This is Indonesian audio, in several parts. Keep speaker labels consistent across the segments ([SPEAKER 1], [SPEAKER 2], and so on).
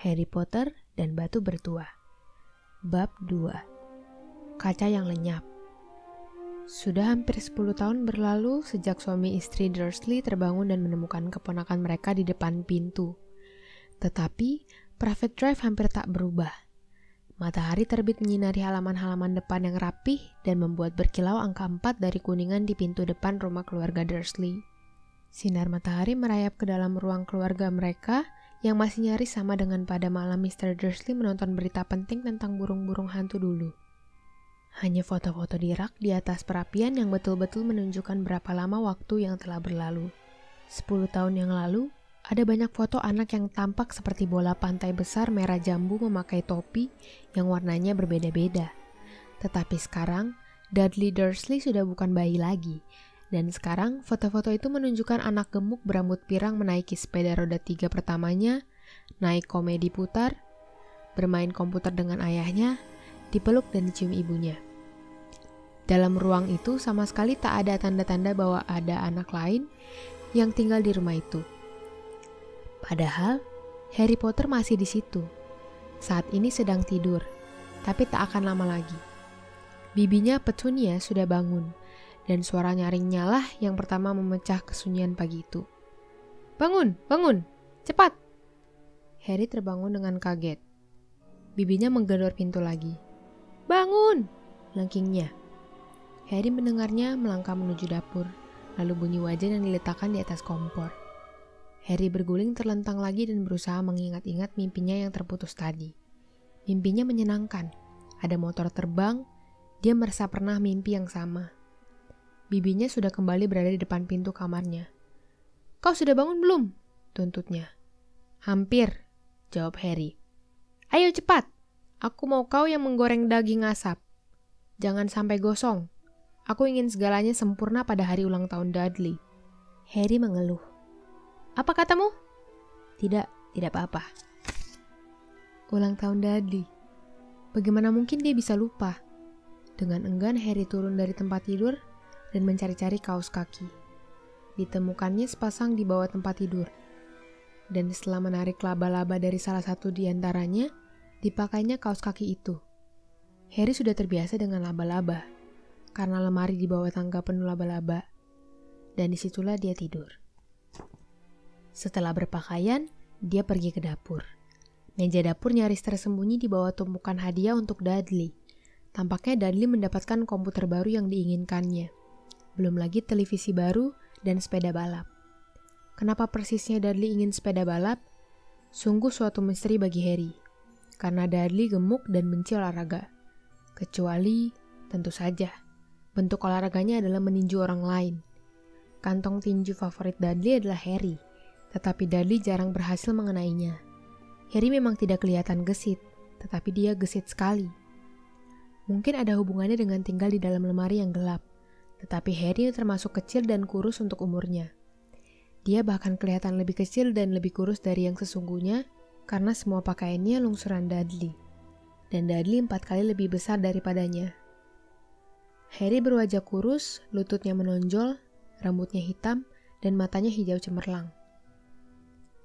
[SPEAKER 1] Harry Potter dan Batu Bertua Bab 2 Kaca yang lenyap Sudah hampir 10 tahun berlalu sejak suami istri Dursley terbangun dan menemukan keponakan mereka di depan pintu. Tetapi, Private Drive hampir tak berubah. Matahari terbit menyinari halaman-halaman depan yang rapih dan membuat berkilau angka 4 dari kuningan di pintu depan rumah keluarga Dursley. Sinar matahari merayap ke dalam ruang keluarga mereka yang masih nyaris sama dengan pada malam Mr. Dursley menonton berita penting tentang burung-burung hantu dulu. Hanya foto-foto di rak di atas perapian yang betul-betul menunjukkan berapa lama waktu yang telah berlalu. Sepuluh tahun yang lalu, ada banyak foto anak yang tampak seperti bola pantai besar merah jambu memakai topi yang warnanya berbeda-beda. Tetapi sekarang, Dudley Dursley sudah bukan bayi lagi, dan sekarang foto-foto itu menunjukkan anak gemuk berambut pirang menaiki sepeda roda tiga pertamanya, naik komedi putar, bermain komputer dengan ayahnya, dipeluk dan dicium ibunya. Dalam ruang itu sama sekali tak ada tanda-tanda bahwa ada anak lain yang tinggal di rumah itu. Padahal Harry Potter masih di situ. Saat ini sedang tidur, tapi tak akan lama lagi. Bibinya Petunia sudah bangun dan suara nyaringnya lah yang pertama memecah kesunyian pagi itu. Bangun, bangun, cepat! Harry terbangun dengan kaget. Bibinya menggedor pintu lagi. Bangun! Langkingnya. Harry mendengarnya melangkah menuju dapur, lalu bunyi wajan yang diletakkan di atas kompor. Harry berguling terlentang lagi dan berusaha mengingat-ingat mimpinya yang terputus tadi. Mimpinya menyenangkan. Ada motor terbang, dia merasa pernah mimpi yang sama. Bibinya sudah kembali berada di depan pintu kamarnya. Kau sudah bangun belum? Tuntutnya. Hampir, jawab Harry. Ayo cepat, aku mau kau yang menggoreng daging asap. Jangan sampai gosong. Aku ingin segalanya sempurna pada hari ulang tahun Dudley. Harry mengeluh. Apa katamu? Tidak, tidak apa-apa. Ulang tahun Dudley. Bagaimana mungkin dia bisa lupa? Dengan enggan Harry turun dari tempat tidur dan mencari-cari kaos kaki. Ditemukannya sepasang di bawah tempat tidur. Dan setelah menarik laba-laba dari salah satu di antaranya, dipakainya kaos kaki itu. Harry sudah terbiasa dengan laba-laba, karena lemari di bawah tangga penuh laba-laba. Dan di situlah dia tidur. Setelah berpakaian, dia pergi ke dapur. Meja dapur nyaris tersembunyi di bawah tumpukan hadiah untuk Dudley. Tampaknya Dudley mendapatkan komputer baru yang diinginkannya belum lagi televisi baru dan sepeda balap. Kenapa persisnya Dudley ingin sepeda balap? Sungguh suatu misteri bagi Harry, karena Dudley gemuk dan benci olahraga. Kecuali, tentu saja, bentuk olahraganya adalah meninju orang lain. Kantong tinju favorit Dudley adalah Harry, tetapi Dudley jarang berhasil mengenainya. Harry memang tidak kelihatan gesit, tetapi dia gesit sekali. Mungkin ada hubungannya dengan tinggal di dalam lemari yang gelap. Tetapi Harry termasuk kecil dan kurus untuk umurnya. Dia bahkan kelihatan lebih kecil dan lebih kurus dari yang sesungguhnya karena semua pakaiannya lungsuran Dudley. Dan Dudley empat kali lebih besar daripadanya. Harry berwajah kurus, lututnya menonjol, rambutnya hitam, dan matanya hijau cemerlang.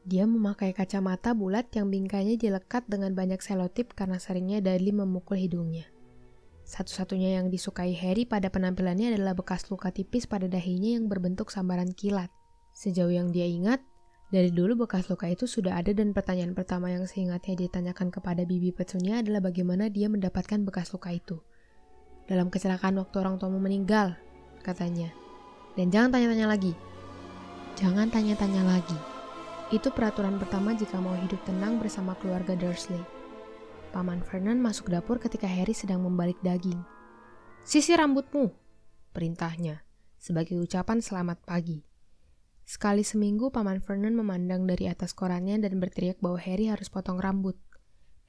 [SPEAKER 1] Dia memakai kacamata bulat yang bingkainya dilekat dengan banyak selotip karena seringnya Dudley memukul hidungnya. Satu-satunya yang disukai Harry pada penampilannya adalah bekas luka tipis pada dahinya yang berbentuk sambaran kilat. Sejauh yang dia ingat, dari dulu bekas luka itu sudah ada dan pertanyaan pertama yang seingatnya ditanyakan kepada bibi Petunia adalah bagaimana dia mendapatkan bekas luka itu. Dalam kecelakaan waktu orang tuamu meninggal, katanya. Dan jangan tanya-tanya lagi. Jangan tanya-tanya lagi. Itu peraturan pertama jika mau hidup tenang bersama keluarga Dursley. Paman Vernon masuk dapur ketika Harry sedang membalik daging. Sisi rambutmu, perintahnya, sebagai ucapan selamat pagi. Sekali seminggu Paman Vernon memandang dari atas korannya dan berteriak bahwa Harry harus potong rambut.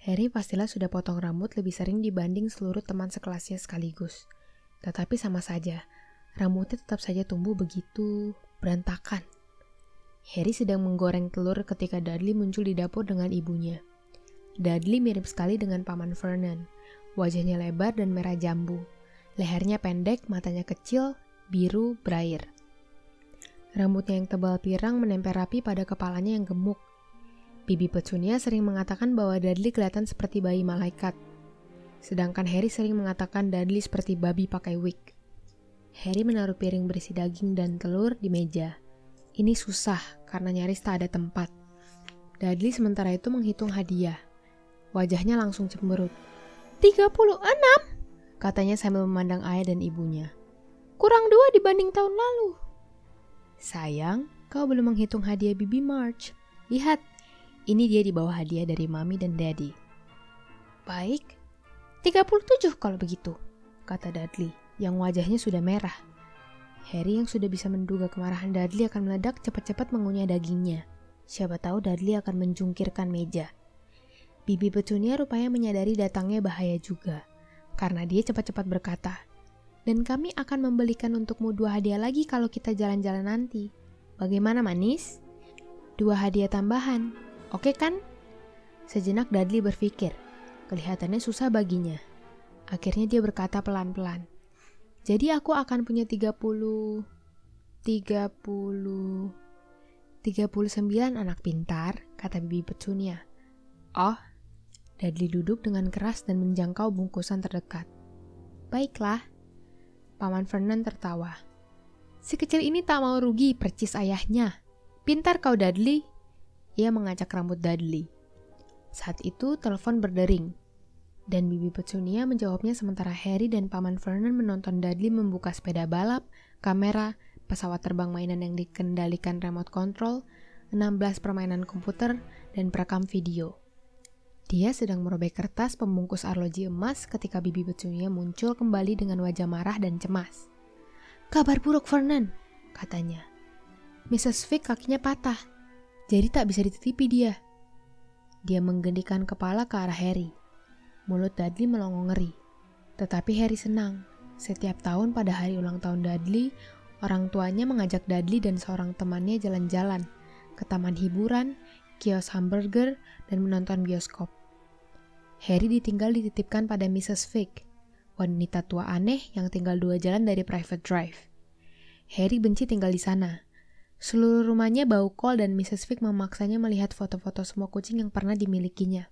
[SPEAKER 1] Harry pastilah sudah potong rambut lebih sering dibanding seluruh teman sekelasnya sekaligus. Tetapi sama saja, rambutnya tetap saja tumbuh begitu berantakan. Harry sedang menggoreng telur ketika Dudley muncul di dapur dengan ibunya. Dudley mirip sekali dengan Paman Vernon. Wajahnya lebar dan merah jambu. Lehernya pendek, matanya kecil, biru, berair. Rambutnya yang tebal pirang menempel rapi pada kepalanya yang gemuk. Bibi Petunia sering mengatakan bahwa Dudley kelihatan seperti bayi malaikat. Sedangkan Harry sering mengatakan Dudley seperti babi pakai wig. Harry menaruh piring berisi daging dan telur di meja. Ini susah karena nyaris tak ada tempat. Dudley sementara itu menghitung hadiah. Wajahnya langsung cemberut. 36, katanya sambil memandang ayah dan ibunya. Kurang dua dibanding tahun lalu. Sayang, kau belum menghitung hadiah Bibi March. Lihat, ini dia di bawah hadiah dari Mami dan Daddy. Baik, 37 kalau begitu, kata Dudley yang wajahnya sudah merah. Harry yang sudah bisa menduga kemarahan Dudley akan meledak cepat-cepat mengunyah dagingnya. Siapa tahu Dudley akan menjungkirkan meja. Bibi Petunia rupanya menyadari datangnya bahaya juga, karena dia cepat-cepat berkata, dan kami akan membelikan untukmu dua hadiah lagi kalau kita jalan-jalan nanti. Bagaimana manis? Dua hadiah tambahan, Oke kan? Sejenak Dudley berpikir. Kelihatannya susah baginya. Akhirnya dia berkata pelan-pelan. Jadi aku akan punya 30 30 39 anak pintar, kata Bibi Petunia. Oh, Dudley duduk dengan keras dan menjangkau bungkusan terdekat. Baiklah, Paman Vernon tertawa. Si kecil ini tak mau rugi, percis ayahnya. Pintar kau, Dudley, ia mengacak rambut Dudley. Saat itu telepon berdering, dan Bibi Petunia menjawabnya sementara Harry dan Paman Vernon menonton Dudley membuka sepeda balap, kamera, pesawat terbang mainan yang dikendalikan remote control, 16 permainan komputer, dan perekam video. Dia sedang merobek kertas pembungkus arloji emas ketika Bibi Petunia muncul kembali dengan wajah marah dan cemas. Kabar buruk Vernon, katanya. Mrs. Fick kakinya patah jadi tak bisa dititipi dia. Dia menggendikan kepala ke arah Harry. Mulut Dudley melongo ngeri. Tetapi Harry senang. Setiap tahun pada hari ulang tahun Dudley, orang tuanya mengajak Dudley dan seorang temannya jalan-jalan ke taman hiburan, kios hamburger, dan menonton bioskop. Harry ditinggal dititipkan pada Mrs. Fick, wanita tua aneh yang tinggal dua jalan dari Private Drive. Harry benci tinggal di sana. Seluruh rumahnya bau kol dan Mrs. Fick memaksanya melihat foto-foto semua kucing yang pernah dimilikinya.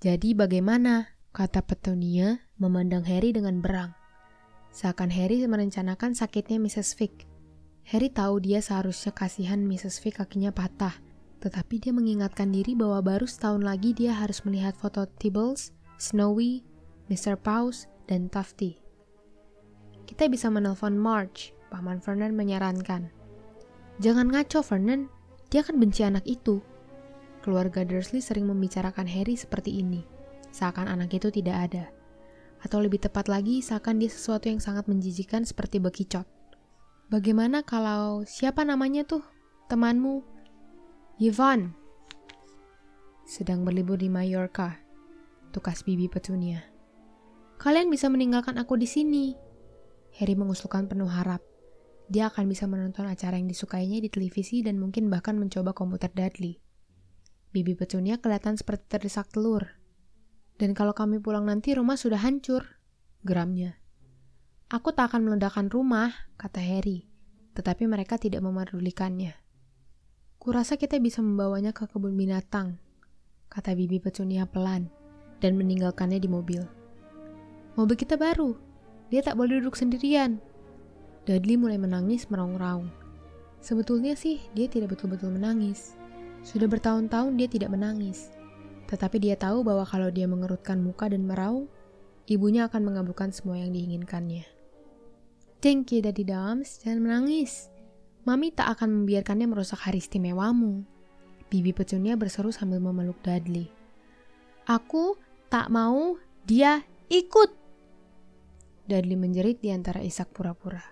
[SPEAKER 1] Jadi bagaimana? Kata Petunia memandang Harry dengan berang. Seakan Harry merencanakan sakitnya Mrs. Fick. Harry tahu dia seharusnya kasihan Mrs. Fick kakinya patah, tetapi dia mengingatkan diri bahwa baru setahun lagi dia harus melihat foto Tibbles, Snowy, Mr. Paus, dan Tufty. Kita bisa menelpon March, Paman Vernon menyarankan. Jangan ngaco, Vernon. Dia akan benci anak itu. Keluarga Dursley sering membicarakan Harry seperti ini, seakan anak itu tidak ada. Atau lebih tepat lagi, seakan dia sesuatu yang sangat menjijikan seperti bekicot. Bagaimana kalau siapa namanya tuh? Temanmu? Yvonne. Sedang berlibur di Mallorca. Tukas Bibi Petunia. Kalian bisa meninggalkan aku di sini. Harry mengusulkan penuh harap dia akan bisa menonton acara yang disukainya di televisi dan mungkin bahkan mencoba komputer Dudley. Bibi Petunia kelihatan seperti terdesak telur. Dan kalau kami pulang nanti rumah sudah hancur, geramnya. Aku tak akan meledakkan rumah, kata Harry, tetapi mereka tidak memerdulikannya. Kurasa kita bisa membawanya ke kebun binatang, kata Bibi Petunia pelan, dan meninggalkannya di mobil. Mobil kita baru, dia tak boleh duduk sendirian, Dudley mulai menangis meraung-raung. Sebetulnya sih dia tidak betul-betul menangis. Sudah bertahun-tahun dia tidak menangis. Tetapi dia tahu bahwa kalau dia mengerutkan muka dan meraung, ibunya akan mengabulkan semua yang diinginkannya. Thank you, Daddy Dams, jangan menangis. Mami tak akan membiarkannya merusak hari istimewamu. Bibi Petunia berseru sambil memeluk Dudley. Aku tak mau dia ikut. Dudley menjerit di antara isak pura-pura.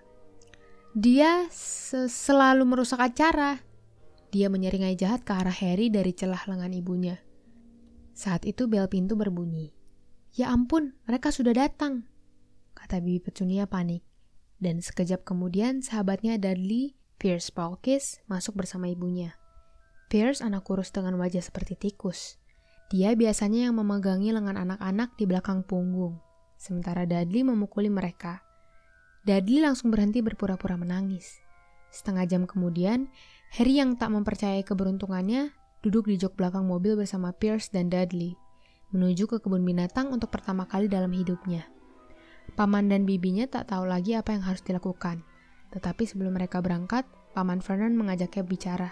[SPEAKER 1] Dia selalu merusak acara. Dia menyeringai jahat ke arah Harry dari celah lengan ibunya. Saat itu bel pintu berbunyi. Ya ampun, mereka sudah datang, kata Bibi Petunia panik. Dan sekejap kemudian sahabatnya Dudley, Pierce Paulkis, masuk bersama ibunya. Pierce anak kurus dengan wajah seperti tikus. Dia biasanya yang memegangi lengan anak-anak di belakang punggung, sementara Dudley memukuli mereka. Dudley langsung berhenti berpura-pura menangis. Setengah jam kemudian, Harry yang tak mempercayai keberuntungannya duduk di jok belakang mobil bersama Pierce dan Dudley, menuju ke kebun binatang untuk pertama kali dalam hidupnya. Paman dan bibinya tak tahu lagi apa yang harus dilakukan. Tetapi sebelum mereka berangkat, Paman Vernon mengajaknya bicara.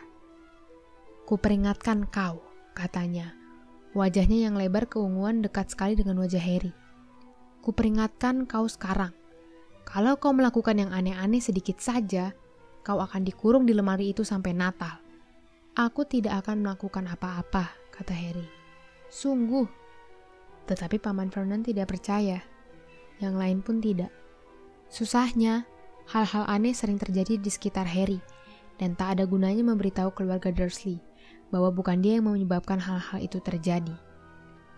[SPEAKER 1] Kuperingatkan kau, katanya. Wajahnya yang lebar keunguan dekat sekali dengan wajah Harry. Kuperingatkan kau sekarang. Kalau kau melakukan yang aneh-aneh sedikit saja, kau akan dikurung di lemari itu sampai Natal. Aku tidak akan melakukan apa-apa, kata Harry. Sungguh. Tetapi Paman Vernon tidak percaya. Yang lain pun tidak. Susahnya, hal-hal aneh sering terjadi di sekitar Harry, dan tak ada gunanya memberitahu keluarga Dursley bahwa bukan dia yang menyebabkan hal-hal itu terjadi.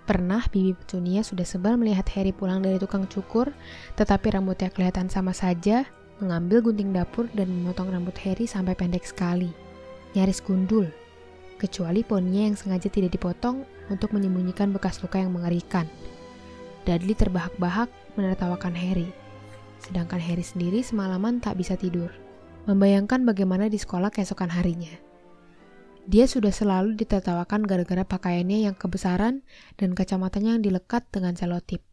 [SPEAKER 1] Pernah Bibi Petunia sudah sebal melihat Harry pulang dari tukang cukur, tetapi rambutnya kelihatan sama saja, mengambil gunting dapur dan memotong rambut Harry sampai pendek sekali. Nyaris gundul, kecuali poninya yang sengaja tidak dipotong untuk menyembunyikan bekas luka yang mengerikan. Dudley terbahak-bahak menertawakan Harry, sedangkan Harry sendiri semalaman tak bisa tidur, membayangkan bagaimana di sekolah keesokan harinya. Dia sudah selalu ditertawakan gara-gara pakaiannya yang kebesaran dan kacamatanya yang dilekat dengan selotip.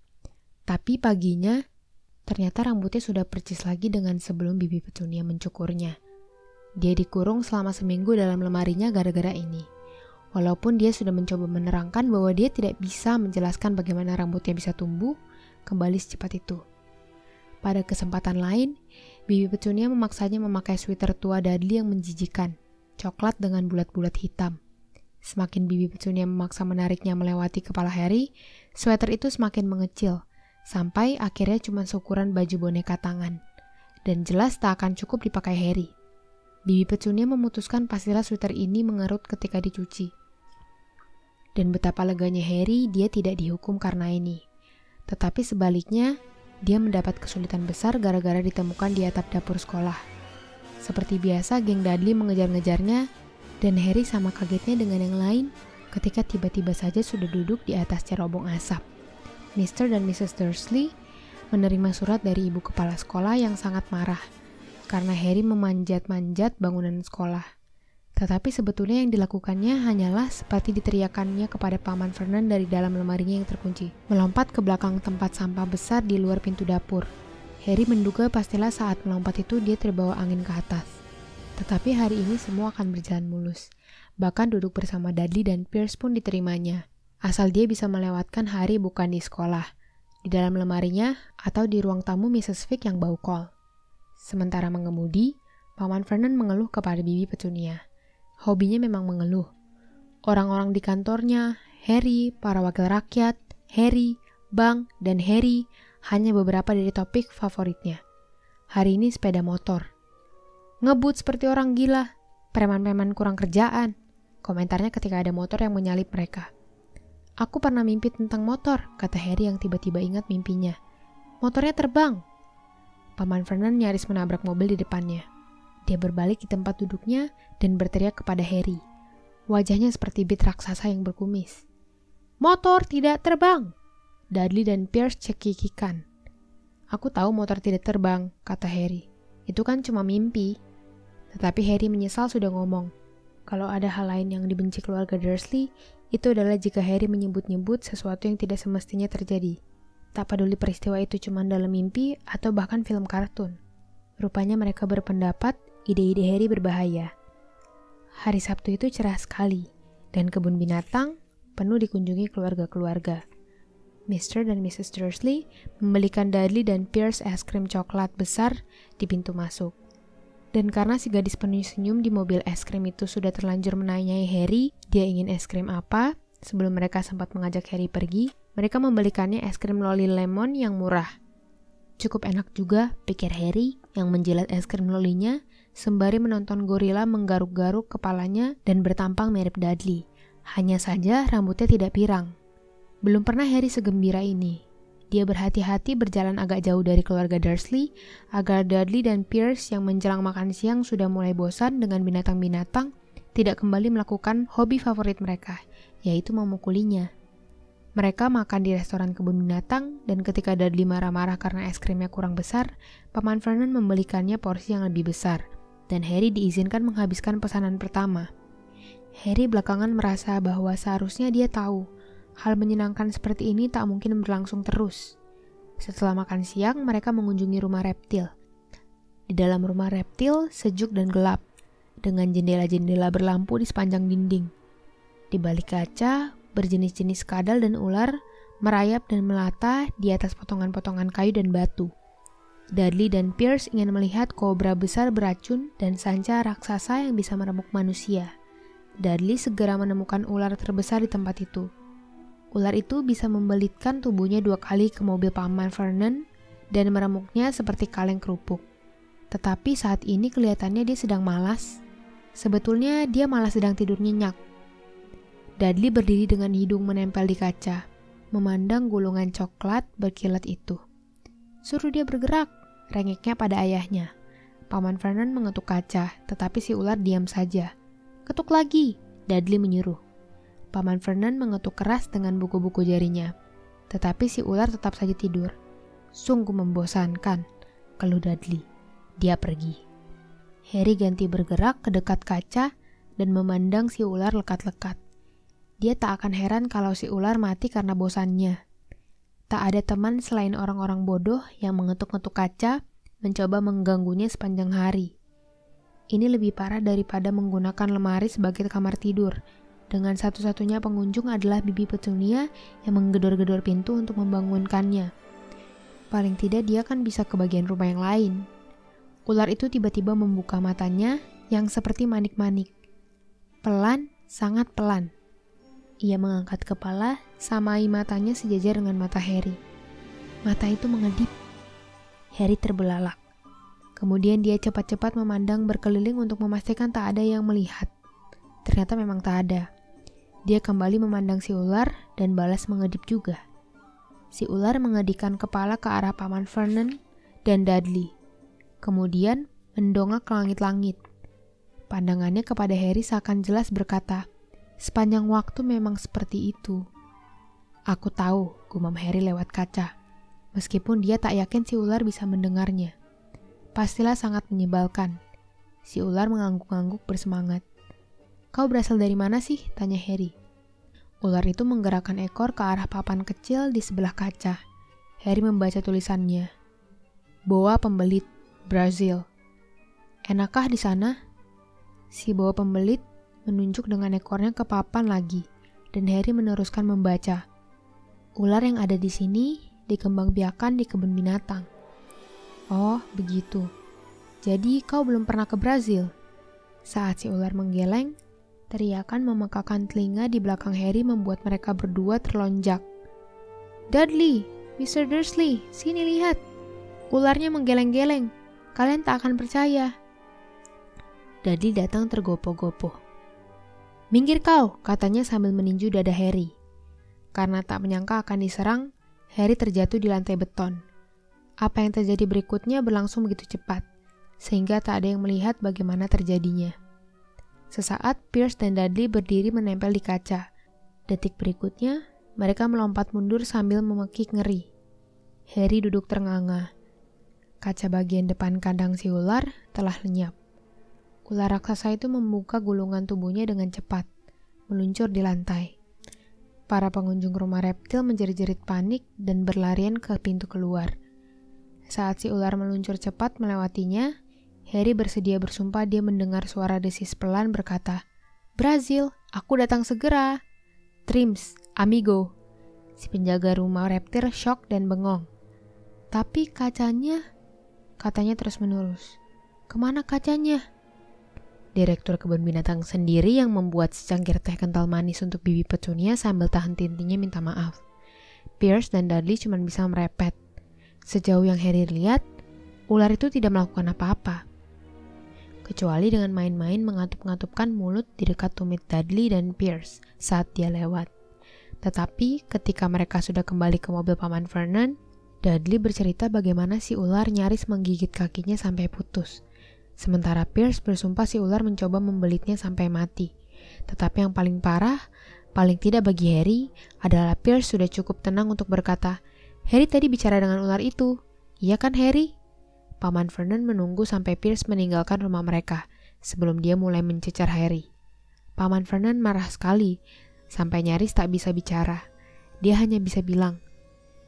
[SPEAKER 1] Tapi paginya, ternyata rambutnya sudah percis lagi dengan sebelum bibi Petunia mencukurnya. Dia dikurung selama seminggu dalam lemarinya gara-gara ini. Walaupun dia sudah mencoba menerangkan bahwa dia tidak bisa menjelaskan bagaimana rambutnya bisa tumbuh kembali secepat itu. Pada kesempatan lain, Bibi Petunia memaksanya memakai sweater tua Dudley yang menjijikan coklat dengan bulat-bulat hitam. Semakin bibi petunia memaksa menariknya melewati kepala Harry, sweater itu semakin mengecil, sampai akhirnya cuma seukuran baju boneka tangan. Dan jelas tak akan cukup dipakai Harry. Bibi petunia memutuskan pastilah sweater ini mengerut ketika dicuci. Dan betapa leganya Harry, dia tidak dihukum karena ini. Tetapi sebaliknya, dia mendapat kesulitan besar gara-gara ditemukan di atap dapur sekolah. Seperti biasa, geng Dudley mengejar-ngejarnya, dan Harry sama kagetnya dengan yang lain ketika tiba-tiba saja sudah duduk di atas cerobong asap. Mr. dan Mrs. Dursley menerima surat dari ibu kepala sekolah yang sangat marah karena Harry memanjat-manjat bangunan sekolah. Tetapi sebetulnya yang dilakukannya hanyalah seperti diteriakannya kepada Paman Vernon dari dalam lemarinya yang terkunci. Melompat ke belakang tempat sampah besar di luar pintu dapur. Harry menduga pastilah saat melompat itu dia terbawa angin ke atas. Tetapi hari ini semua akan berjalan mulus. Bahkan duduk bersama Dudley dan Pierce pun diterimanya. Asal dia bisa melewatkan hari bukan di sekolah, di dalam lemarinya, atau di ruang tamu Mrs. Fick yang bau kol. Sementara mengemudi, Paman Vernon mengeluh kepada Bibi Petunia. Hobinya memang mengeluh. Orang-orang di kantornya, Harry, para wakil rakyat, Harry, Bang, dan Harry hanya beberapa dari topik favoritnya. Hari ini sepeda motor. Ngebut seperti orang gila, preman-preman kurang kerjaan. Komentarnya ketika ada motor yang menyalip mereka. Aku pernah mimpi tentang motor, kata Harry yang tiba-tiba ingat mimpinya. Motornya terbang. Paman Vernon nyaris menabrak mobil di depannya. Dia berbalik di tempat duduknya dan berteriak kepada Harry. Wajahnya seperti bit raksasa yang berkumis. Motor tidak terbang! Dudley dan Pierce cekikikan. Aku tahu motor tidak terbang, kata Harry. Itu kan cuma mimpi. Tetapi Harry menyesal sudah ngomong. Kalau ada hal lain yang dibenci keluarga Dursley, itu adalah jika Harry menyebut-nyebut sesuatu yang tidak semestinya terjadi. Tak peduli peristiwa itu cuma dalam mimpi atau bahkan film kartun. Rupanya mereka berpendapat ide-ide Harry berbahaya. Hari Sabtu itu cerah sekali, dan kebun binatang penuh dikunjungi keluarga-keluarga. Mr. dan Mrs. Dursley membelikan Dudley dan Pierce es krim coklat besar di pintu masuk. Dan karena si gadis penuh senyum di mobil es krim itu sudah terlanjur menanyai Harry dia ingin es krim apa, sebelum mereka sempat mengajak Harry pergi, mereka membelikannya es krim loli lemon yang murah. Cukup enak juga, pikir Harry yang menjilat es krim lolinya sembari menonton gorila menggaruk-garuk kepalanya dan bertampang mirip Dudley. Hanya saja rambutnya tidak pirang. Belum pernah Harry segembira ini. Dia berhati-hati berjalan agak jauh dari keluarga Dursley agar Dudley dan Pierce yang menjelang makan siang sudah mulai bosan dengan binatang-binatang tidak kembali melakukan hobi favorit mereka, yaitu memukulinya. Mereka makan di restoran kebun binatang, dan ketika Dudley marah-marah karena es krimnya kurang besar, Paman Vernon membelikannya porsi yang lebih besar, dan Harry diizinkan menghabiskan pesanan pertama. Harry belakangan merasa bahwa seharusnya dia tahu hal menyenangkan seperti ini tak mungkin berlangsung terus. Setelah makan siang, mereka mengunjungi rumah reptil. Di dalam rumah reptil, sejuk dan gelap, dengan jendela-jendela berlampu di sepanjang dinding. Di balik kaca, berjenis-jenis kadal dan ular merayap dan melata di atas potongan-potongan kayu dan batu. Dudley dan Pierce ingin melihat kobra besar beracun dan sanca raksasa yang bisa meremuk manusia. Dudley segera menemukan ular terbesar di tempat itu. Ular itu bisa membelitkan tubuhnya dua kali ke mobil paman Vernon dan meremuknya seperti kaleng kerupuk. Tetapi saat ini kelihatannya dia sedang malas. Sebetulnya dia malah sedang tidur nyenyak. Dudley berdiri dengan hidung menempel di kaca, memandang gulungan coklat berkilat itu. Suruh dia bergerak, rengeknya pada ayahnya. Paman Vernon mengetuk kaca, tetapi si ular diam saja. Ketuk lagi, Dudley menyuruh. Paman Vernon mengetuk keras dengan buku-buku jarinya. Tetapi si ular tetap saja tidur. Sungguh membosankan, keluh Dudley. Dia pergi. Harry ganti bergerak ke dekat kaca dan memandang si ular lekat-lekat. Dia tak akan heran kalau si ular mati karena bosannya. Tak ada teman selain orang-orang bodoh yang mengetuk-ngetuk kaca, mencoba mengganggunya sepanjang hari. Ini lebih parah daripada menggunakan lemari sebagai kamar tidur. Dengan satu-satunya pengunjung adalah Bibi Petunia yang menggedor-gedor pintu untuk membangunkannya. Paling tidak dia kan bisa ke bagian rumah yang lain. Ular itu tiba-tiba membuka matanya yang seperti manik-manik. Pelan, sangat pelan. Ia mengangkat kepala, samai matanya sejajar dengan mata Harry. Mata itu mengedip. Harry terbelalak. Kemudian dia cepat-cepat memandang berkeliling untuk memastikan tak ada yang melihat. Ternyata memang tak ada. Dia kembali memandang si ular dan balas mengedip juga. Si ular mengedikan kepala ke arah paman Vernon dan Dudley. Kemudian mendongak ke langit-langit. Pandangannya kepada Harry seakan jelas berkata, Sepanjang waktu memang seperti itu. Aku tahu, gumam Harry lewat kaca. Meskipun dia tak yakin si ular bisa mendengarnya. Pastilah sangat menyebalkan. Si ular mengangguk-angguk bersemangat. Kau berasal dari mana sih? Tanya Harry. Ular itu menggerakkan ekor ke arah papan kecil di sebelah kaca. Harry membaca tulisannya. Boa pembelit, Brazil. Enakkah di sana? Si boa pembelit menunjuk dengan ekornya ke papan lagi, dan Harry meneruskan membaca. Ular yang ada di sini dikembangbiakan di kebun binatang. Oh, begitu. Jadi kau belum pernah ke Brazil? Saat si ular menggeleng, teriakan memekakan telinga di belakang Harry membuat mereka berdua terlonjak. Dudley, Mr. Dursley, sini lihat. Ularnya menggeleng-geleng. Kalian tak akan percaya. Dudley datang tergopoh-gopoh. Minggir kau, katanya sambil meninju dada Harry. Karena tak menyangka akan diserang, Harry terjatuh di lantai beton. Apa yang terjadi berikutnya berlangsung begitu cepat, sehingga tak ada yang melihat bagaimana terjadinya. Sesaat, Pierce dan Dudley berdiri menempel di kaca. Detik berikutnya, mereka melompat mundur sambil memekik ngeri. Harry duduk ternganga. Kaca bagian depan kandang si ular telah lenyap. Ular raksasa itu membuka gulungan tubuhnya dengan cepat, meluncur di lantai. Para pengunjung rumah reptil menjerit-jerit panik dan berlarian ke pintu keluar. Saat si ular meluncur cepat melewatinya, Harry bersedia bersumpah dia mendengar suara desis pelan berkata, Brazil, aku datang segera. Trims, amigo. Si penjaga rumah reptil shock dan bengong. Tapi kacanya, katanya terus menerus. Ke mana kacanya? Direktur kebun binatang sendiri yang membuat secangkir teh kental manis untuk bibi petunia sambil tahan tintinya minta maaf. Pierce dan Dudley cuma bisa merepet. Sejauh yang Harry lihat, ular itu tidak melakukan apa-apa. Kecuali dengan main-main mengatup-ngatupkan mulut di dekat tumit Dudley dan Pierce saat dia lewat. Tetapi ketika mereka sudah kembali ke mobil paman Vernon, Dudley bercerita bagaimana si ular nyaris menggigit kakinya sampai putus. Sementara Pierce bersumpah si ular mencoba membelitnya sampai mati. Tetapi yang paling parah, paling tidak bagi Harry, adalah Pierce sudah cukup tenang untuk berkata, Harry tadi bicara dengan ular itu. Iya kan Harry? Paman Vernon menunggu sampai Pierce meninggalkan rumah mereka, sebelum dia mulai mencecar Harry. Paman Vernon marah sekali, sampai nyaris tak bisa bicara. Dia hanya bisa bilang,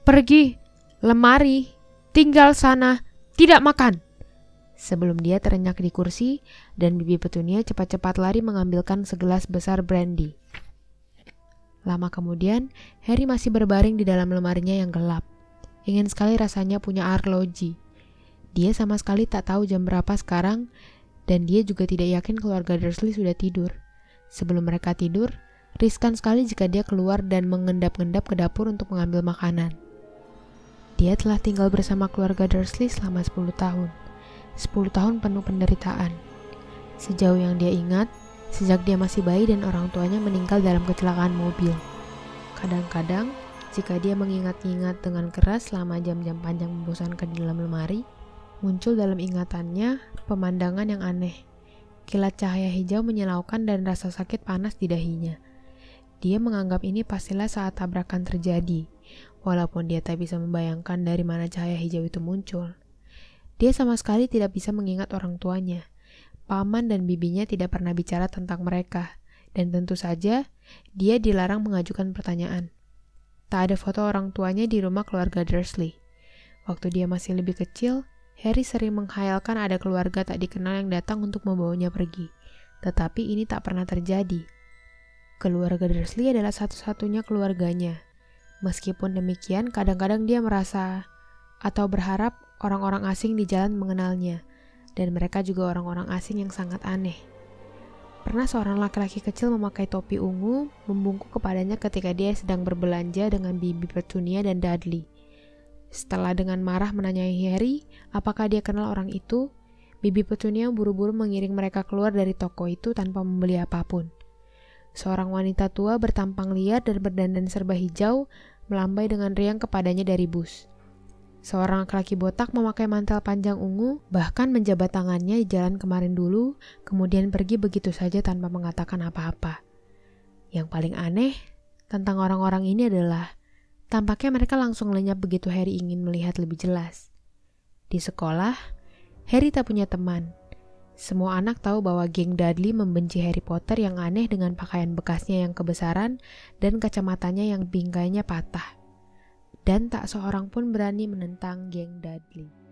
[SPEAKER 1] Pergi, lemari, tinggal sana, tidak makan. Sebelum dia terenyak di kursi, dan bibi Petunia cepat-cepat lari mengambilkan segelas besar brandy. Lama kemudian, Harry masih berbaring di dalam lemarinya yang gelap. Ingin sekali rasanya punya arloji. Dia sama sekali tak tahu jam berapa sekarang, dan dia juga tidak yakin keluarga Dursley sudah tidur. Sebelum mereka tidur, riskan sekali jika dia keluar dan mengendap-endap ke dapur untuk mengambil makanan. Dia telah tinggal bersama keluarga Dursley selama 10 tahun. 10 tahun penuh penderitaan. Sejauh yang dia ingat, sejak dia masih bayi dan orang tuanya meninggal dalam kecelakaan mobil. Kadang-kadang, jika dia mengingat-ingat dengan keras selama jam-jam panjang membosankan di dalam lemari, muncul dalam ingatannya pemandangan yang aneh. Kilat cahaya hijau menyilaukan dan rasa sakit panas di dahinya. Dia menganggap ini pastilah saat tabrakan terjadi, walaupun dia tak bisa membayangkan dari mana cahaya hijau itu muncul. Dia sama sekali tidak bisa mengingat orang tuanya. Paman dan bibinya tidak pernah bicara tentang mereka, dan tentu saja dia dilarang mengajukan pertanyaan. Tak ada foto orang tuanya di rumah keluarga Dursley. Waktu dia masih lebih kecil, Harry sering menghayalkan ada keluarga tak dikenal yang datang untuk membawanya pergi. Tetapi ini tak pernah terjadi. Keluarga Dursley adalah satu-satunya keluarganya. Meskipun demikian, kadang-kadang dia merasa atau berharap orang-orang asing di jalan mengenalnya, dan mereka juga orang-orang asing yang sangat aneh. Pernah seorang laki-laki kecil memakai topi ungu membungkuk kepadanya ketika dia sedang berbelanja dengan Bibi Petunia dan Dudley. Setelah dengan marah menanyai Harry apakah dia kenal orang itu, Bibi Petunia buru-buru mengiring mereka keluar dari toko itu tanpa membeli apa pun. Seorang wanita tua bertampang liar dan berdandan serba hijau melambai dengan riang kepadanya dari bus. Seorang laki-laki botak memakai mantel panjang ungu, bahkan menjabat tangannya di jalan kemarin dulu, kemudian pergi begitu saja tanpa mengatakan apa-apa. Yang paling aneh tentang orang-orang ini adalah Tampaknya mereka langsung lenyap begitu Harry ingin melihat lebih jelas. Di sekolah, Harry tak punya teman. Semua anak tahu bahwa geng Dudley membenci Harry Potter yang aneh dengan pakaian bekasnya yang kebesaran dan kacamatanya yang bingkainya patah. Dan tak seorang pun berani menentang geng Dudley.